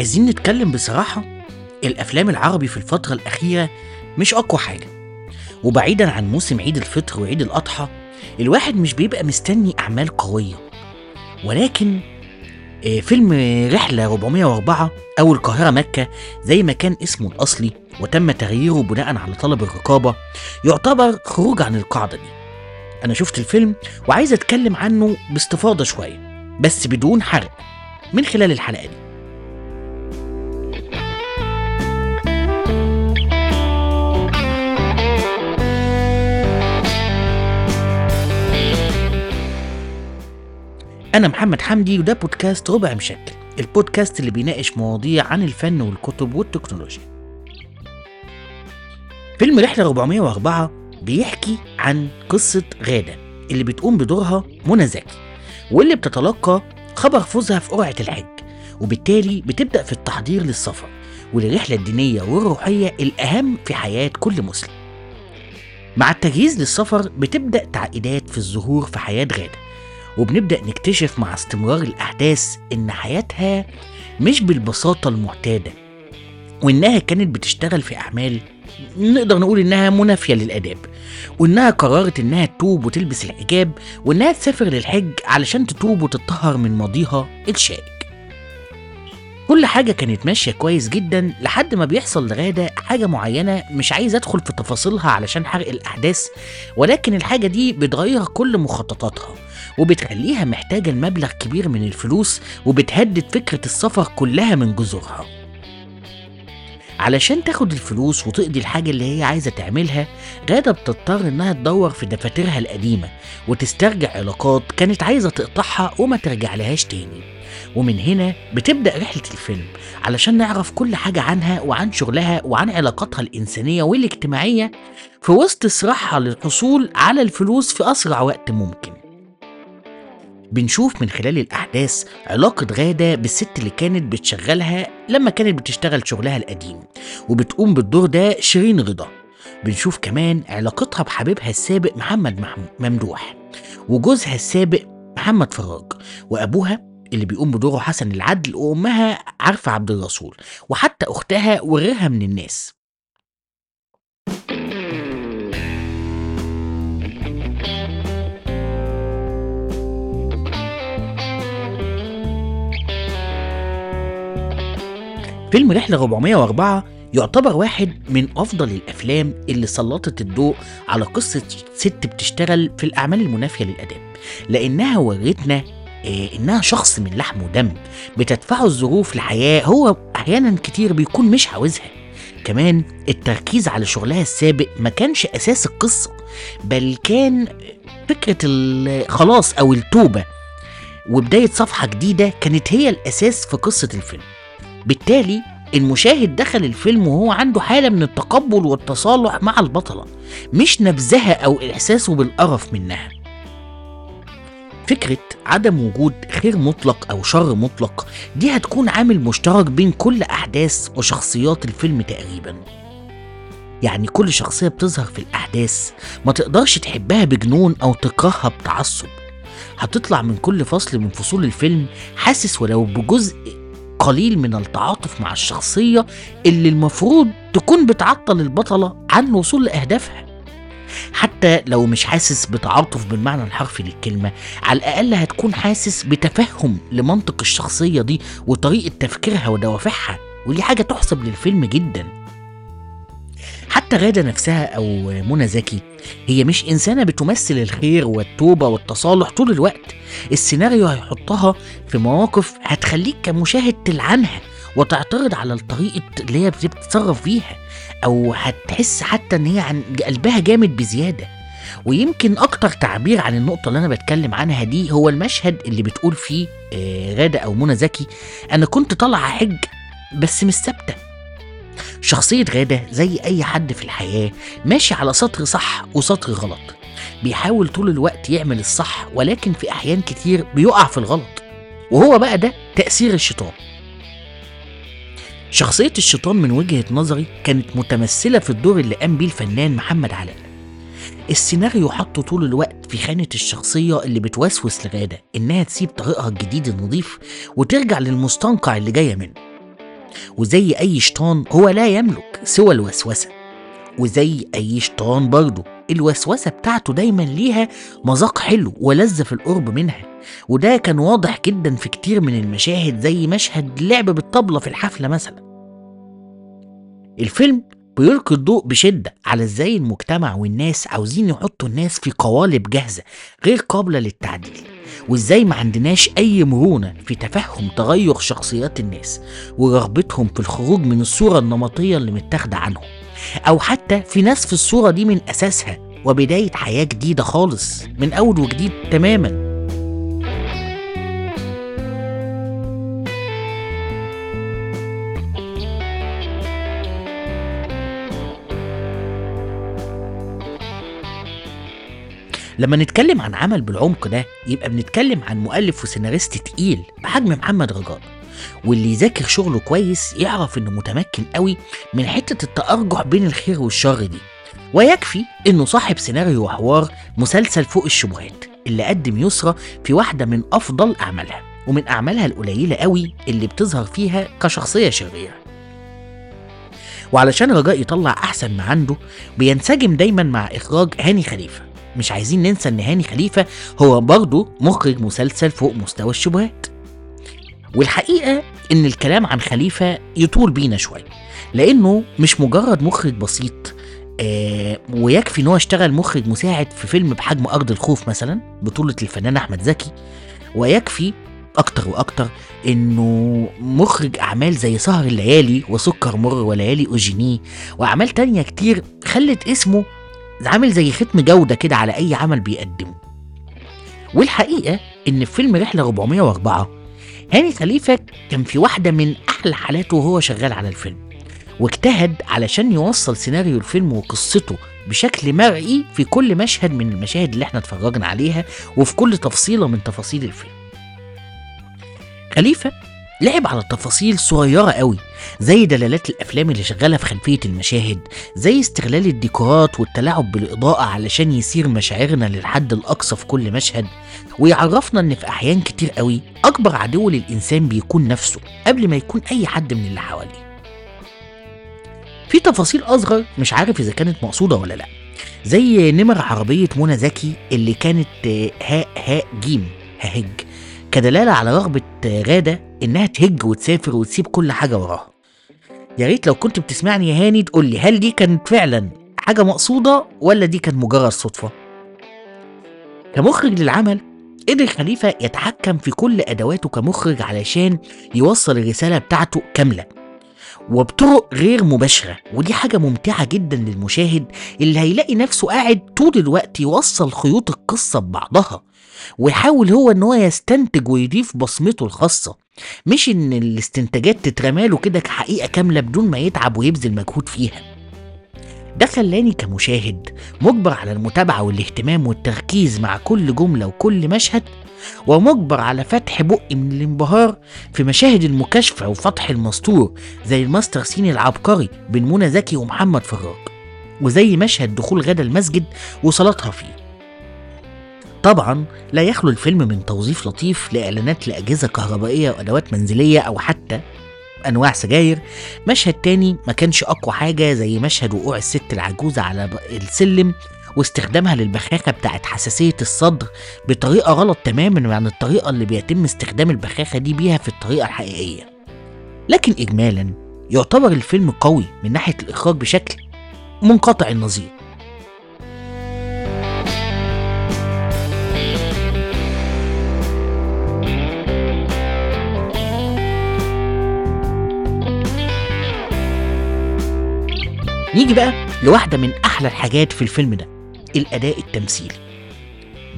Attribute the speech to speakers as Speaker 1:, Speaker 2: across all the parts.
Speaker 1: عايزين نتكلم بصراحة؟ الأفلام العربي في الفترة الأخيرة مش أقوى حاجة. وبعيدا عن موسم عيد الفطر وعيد الأضحى الواحد مش بيبقى مستني أعمال قوية. ولكن آه، فيلم رحلة 404 أو القاهرة مكة زي ما كان اسمه الأصلي وتم تغييره بناء على طلب الرقابة يعتبر خروج عن القاعدة دي. أنا شفت الفيلم وعايز أتكلم عنه باستفاضة شوية بس بدون حرق من خلال الحلقة دي. أنا محمد حمدي وده بودكاست ربع مشكل البودكاست اللي بيناقش مواضيع عن الفن والكتب والتكنولوجيا. فيلم رحلة 404 بيحكي عن قصة غادة اللي بتقوم بدورها منى زكي واللي بتتلقى خبر فوزها في قرعة الحج وبالتالي بتبدأ في التحضير للسفر وللرحلة الدينية والروحية الأهم في حياة كل مسلم. مع التجهيز للسفر بتبدأ تعقيدات في الظهور في حياة غادة وبنبدأ نكتشف مع استمرار الأحداث إن حياتها مش بالبساطة المعتادة وإنها كانت بتشتغل في أعمال نقدر نقول إنها منافية للآداب وإنها قررت إنها تتوب وتلبس الحجاب وإنها تسافر للحج علشان تتوب وتطهر من ماضيها الشائك. كل حاجة كانت ماشية كويس جدا لحد ما بيحصل لغادة حاجة معينة مش عايز أدخل في تفاصيلها علشان حرق الأحداث ولكن الحاجة دي بتغير كل مخططاتها. وبتخليها محتاجة المبلغ كبير من الفلوس وبتهدد فكرة السفر كلها من جذورها. علشان تاخد الفلوس وتقضي الحاجة اللي هي عايزة تعملها غادة بتضطر إنها تدور في دفاترها القديمة وتسترجع علاقات كانت عايزة تقطعها وما ترجع لهاش تاني. ومن هنا بتبدأ رحلة الفيلم علشان نعرف كل حاجة عنها وعن شغلها وعن علاقاتها الإنسانية والاجتماعية في وسط صراعها للحصول على الفلوس في أسرع وقت ممكن. بنشوف من خلال الأحداث علاقة غادة بالست اللي كانت بتشغلها لما كانت بتشتغل شغلها القديم وبتقوم بالدور ده شيرين رضا. بنشوف كمان علاقتها بحبيبها السابق محمد ممدوح وجوزها السابق محمد فراج وأبوها اللي بيقوم بدوره حسن العدل وأمها عارفة عبد الرسول وحتى أختها وغيرها من الناس. فيلم رحلة 404 يعتبر واحد من أفضل الأفلام اللي سلطت الضوء على قصة ست بتشتغل في الأعمال المنافية للأداب. لأنها ورتنا آه، إنها شخص من لحم ودم بتدفعه الظروف لحياة هو أحيانا كتير بيكون مش عاوزها. كمان التركيز على شغلها السابق ما كانش أساس القصة بل كان فكرة الخلاص أو التوبة. وبداية صفحة جديدة كانت هي الأساس في قصة الفيلم. بالتالي المشاهد دخل الفيلم وهو عنده حالة من التقبل والتصالح مع البطلة مش نبذها أو إحساسه بالقرف منها. فكرة عدم وجود خير مطلق أو شر مطلق دي هتكون عامل مشترك بين كل أحداث وشخصيات الفيلم تقريبا. يعني كل شخصية بتظهر في الأحداث ما تقدرش تحبها بجنون أو تكرهها بتعصب. هتطلع من كل فصل من فصول الفيلم حاسس ولو بجزء قليل من التعاطف مع الشخصية اللي المفروض تكون بتعطل البطلة عن الوصول لأهدافها. حتى لو مش حاسس بتعاطف بالمعنى الحرفي للكلمة على الأقل هتكون حاسس بتفهم لمنطق الشخصية دي وطريقة تفكيرها ودوافعها ودي حاجة تحسب للفيلم جدا. حتى غادة نفسها أو منى زكي هي مش إنسانة بتمثل الخير والتوبة والتصالح طول الوقت. السيناريو هيحطها في مواقف هتخليك كمشاهد تلعنها وتعترض على الطريقة اللي هي بتتصرف فيها أو هتحس حتى إن هي عن قلبها جامد بزيادة. ويمكن أكتر تعبير عن النقطة اللي أنا بتكلم عنها دي هو المشهد اللي بتقول فيه آه، غادة أو منى زكي أنا كنت طالعة حج بس مش ثابتة. شخصية غادة زي أي حد في الحياة ماشي على سطر صح وسطر غلط. بيحاول طول الوقت يعمل الصح ولكن في أحيان كتير بيقع في الغلط. وهو بقى ده تأثير الشيطان. شخصية الشيطان من وجهة نظري كانت متمثلة في الدور اللي قام بيه الفنان محمد علاء. السيناريو حطه طول الوقت في خانة الشخصية اللي بتوسوس لغادة إنها تسيب طريقها الجديد النظيف وترجع للمستنقع اللي جاية منه. وزي أي شيطان هو لا يملك سوى الوسوسة. وزي أي شيطان برضه الوسوسة بتاعته دايما ليها مذاق حلو ولذة في القرب منها. وده كان واضح جدا في كتير من المشاهد زي مشهد لعب بالطبلة في الحفلة مثلا. الفيلم بيلقي الضوء بشدة على إزاي المجتمع والناس عاوزين يحطوا الناس في قوالب جاهزة غير قابلة للتعديل. وازاي ما عندناش أي مرونة في تفهم تغير شخصيات الناس ورغبتهم في الخروج من الصورة النمطية اللي متاخدة عنهم أو حتى في ناس في الصورة دي من أساسها وبداية حياة جديدة خالص من أول وجديد تماما. لما نتكلم عن عمل بالعمق ده يبقى بنتكلم عن مؤلف وسيناريست تقيل بحجم محمد رجاء واللي يذاكر شغله كويس يعرف إنه متمكن قوي من حتة التأرجح بين الخير والشر دي. ويكفي إنه صاحب سيناريو وحوار مسلسل فوق الشبهات اللي قدم يسرى في واحدة من أفضل أعمالها ومن أعمالها القليلة قوي اللي بتظهر فيها كشخصية شريرة. وعلشان رجاء يطلع أحسن ما عنده بينسجم دايما مع إخراج هاني خليفة. مش عايزين ننسى إن هاني خليفة هو برضه مخرج مسلسل فوق مستوى الشبهات. والحقيقة إن الكلام عن خليفة يطول بينا شوية لأنه مش مجرد مخرج بسيط آه ويكفي إن هو اشتغل مخرج مساعد في فيلم بحجم أرض الخوف مثلا بطولة الفنان أحمد زكي ويكفي أكتر وأكتر إنه مخرج أعمال زي سهر الليالي وسكر مر وليالي اوجيني وأعمال تانية كتير خلت اسمه عامل زي ختم جودة كده على أي عمل بيقدمه. والحقيقة إن في فيلم رحلة 404 هاني خليفة كان في واحدة من أحلى حالاته وهو شغال على الفيلم واجتهد علشان يوصل سيناريو الفيلم وقصته بشكل مرئي في كل مشهد من المشاهد اللي إحنا اتفرجنا عليها وفي كل تفصيلة من تفاصيل الفيلم. خليفة لعب على تفاصيل صغيرة قوي زي دلالات الأفلام اللي شغالة في خلفية المشاهد زي استغلال الديكورات والتلاعب بالإضاءة علشان يسير مشاعرنا للحد الأقصى في كل مشهد. ويعرفنا إن في أحيان كتير قوي أكبر عدو للإنسان بيكون نفسه قبل ما يكون أي حد من اللي حواليه. في تفاصيل أصغر مش عارف إذا كانت مقصودة ولا لأ زي نمر عربية منى زكي اللي كانت هاء هاء جيم ههج كدلالة على رغبة غادة إنها تهج وتسافر وتسيب كل حاجة وراها. يا ريت لو كنت بتسمعني يا هاني تقول لي هل دي كانت فعلا حاجة مقصودة ولا دي كانت مجرد صدفة؟ كمخرج للعمل قدر خليفة يتحكم في كل أدواته كمخرج علشان يوصل الرسالة بتاعته كاملة وبطرق غير مباشرة. ودي حاجة ممتعة جدا للمشاهد اللي هيلاقي نفسه قاعد طول الوقت يوصل خيوط القصة ببعضها ويحاول هو إن هو يستنتج ويضيف بصمته الخاصة. مش إن الاستنتاجات تترماله كده كحقيقة كاملة بدون ما يتعب ويبذل مجهود فيها. ده خلاني كمشاهد مجبر على المتابعة والاهتمام والتركيز مع كل جملة وكل مشهد ومجبر على فتح بقي من الانبهار في مشاهد المكاشفة وفتح المستور زي ال master scene العبقري بين منى زكي ومحمد فراج وزي مشهد دخول غدا المسجد وصلاتها فيه طبعا لا يخلو الفيلم من توظيف لطيف لإعلانات لأجهزة كهربائية وأدوات منزلية أو حتى أنواع سجاير. مشهد تاني ما كانش أقوى حاجة زي مشهد وقوع الست العجوزة على السلم واستخدامها للبخاخة بتاعت حساسية الصدر بطريقة غلط تماما عن الطريقة اللي بيتم استخدام البخاخة دي بيها في الطريقة الحقيقية. لكن إجمالا يعتبر الفيلم قوي من ناحية الإخراج بشكل منقطع النظير. نيجي بقى لواحدة من أحلى الحاجات في الفيلم ده الأداء التمثيلي.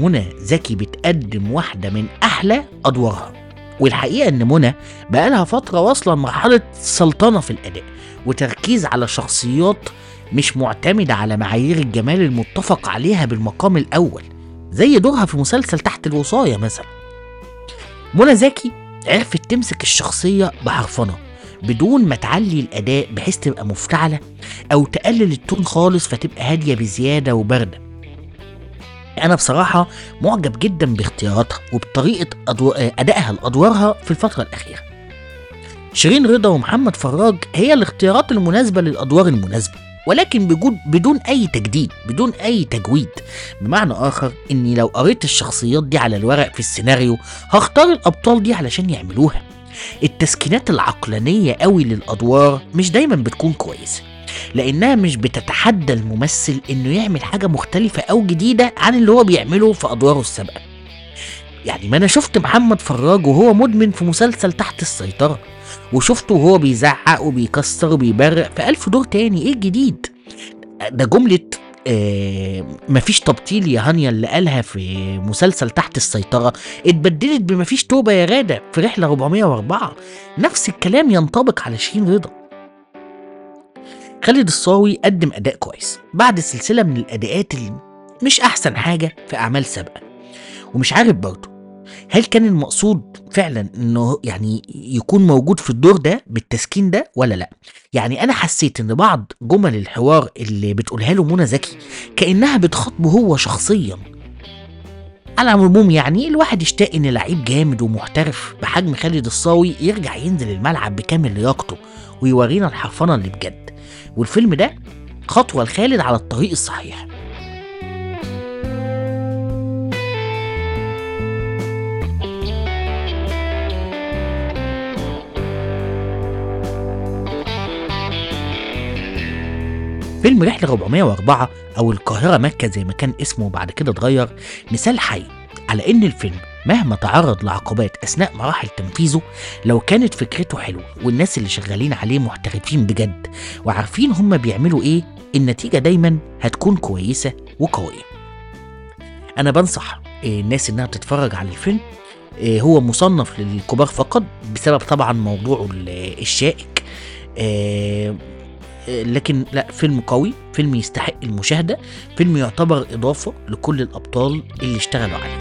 Speaker 1: منى زكي بتقدم واحدة من أحلى أدوارها. والحقيقة إن منى بقالها فترة واصلة لمرحلة سلطنة في الأداء وتركيز على شخصيات مش معتمدة على معايير الجمال المتفق عليها بالمقام الأول زي دورها في مسلسل تحت الوصاية مثلا. منى زكي عرفت تمسك الشخصية بحرفنة بدون ما تعلي الأداء بحيث تبقى مفتعلة أو تقلل التون خالص فتبقى هادية بزيادة وباردة. أنا بصراحة معجب جدا باختياراتها وبطريقة أدو... أدائها لأدوارها في الفترة الأخيرة. شيرين رضا ومحمد فراج هي الاختيارات المناسبة للأدوار المناسبة ولكن بدون أي تجديد بدون أي تجويد. بمعنى آخر إني لو قريت الشخصيات دي على الورق في السيناريو هختار الأبطال دي علشان يعملوها. التسكينات العقلانية قوي للأدوار مش دايما بتكون كويسة لأنها مش بتتحدى الممثل إنه يعمل حاجة مختلفة أو جديدة عن اللي هو بيعمله في أدواره السابقة. يعني ما أنا شفت محمد فراج وهو مدمن في مسلسل تحت السيطرة وشفته وهو بيزعق وبيكسر وبيبرق في ألف دور تاني إيه الجديد؟ ده جملة مفيش تبطيل يا هانيا اللي قالها في مسلسل تحت السيطرة. اتبدلت بمفيش توبة يا غادة في رحلة 404 نفس الكلام ينطبق على شيرين رضا. خالد الصاوي قدم أداء كويس. بعد سلسلة من الأداءات اللي مش أحسن حاجة في أعمال سابقة. ومش عارف برضه هل كان المقصود فعلا إنه يعني يكون موجود في الدور ده بالتسكين ده ولا لأ؟ يعني أنا حسيت إن بعض جمل الحوار اللي بتقولها له منى زكي كأنها بتخاطبه هو شخصيا. على العموم يعني الواحد يشتاق إن لعيب جامد ومحترف بحجم خالد الصاوي يرجع ينزل الملعب بكامل لياقته ويورينا الحرفنة اللي بجد. والفيلم ده خطوة لخالد على الطريق الصحيح. فيلم رحلة 404 أو القاهرة مكة زي ما كان اسمه وبعد كده اتغير مثال حي على إن الفيلم مهما تعرض لعقبات أثناء مراحل تنفيذه لو كانت فكرته حلوة والناس اللي شغالين عليه محترفين بجد وعارفين هما بيعملوا إيه النتيجة دايما هتكون كويسة وقوية. أنا بنصح الناس إنها تتفرج على الفيلم. إيه، هو مصنف للكبار فقط بسبب طبعا موضوعه ال- الشائك. آه، آه، لكن لا فيلم قوي فيلم يستحق المشاهدة فيلم يعتبر إضافة لكل الأبطال اللي اشتغلوا عليه.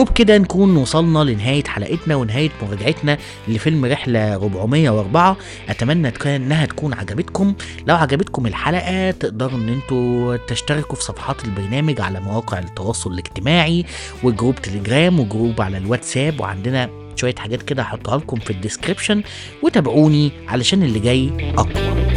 Speaker 1: وبكده نكون وصلنا لنهاية حلقتنا ونهاية مراجعتنا لفيلم رحلة 404 أتمنى إنها تكون عجبتكم. لو عجبتكم الحلقة تقدروا إن أنتوا تشتركوا في صفحات البرنامج على مواقع التواصل الاجتماعي و group تليجرام و group على الواتساب وعندنا شوية حاجات كده هحطها لكم في ال description. وتابعوني علشان اللي جاي أقوى.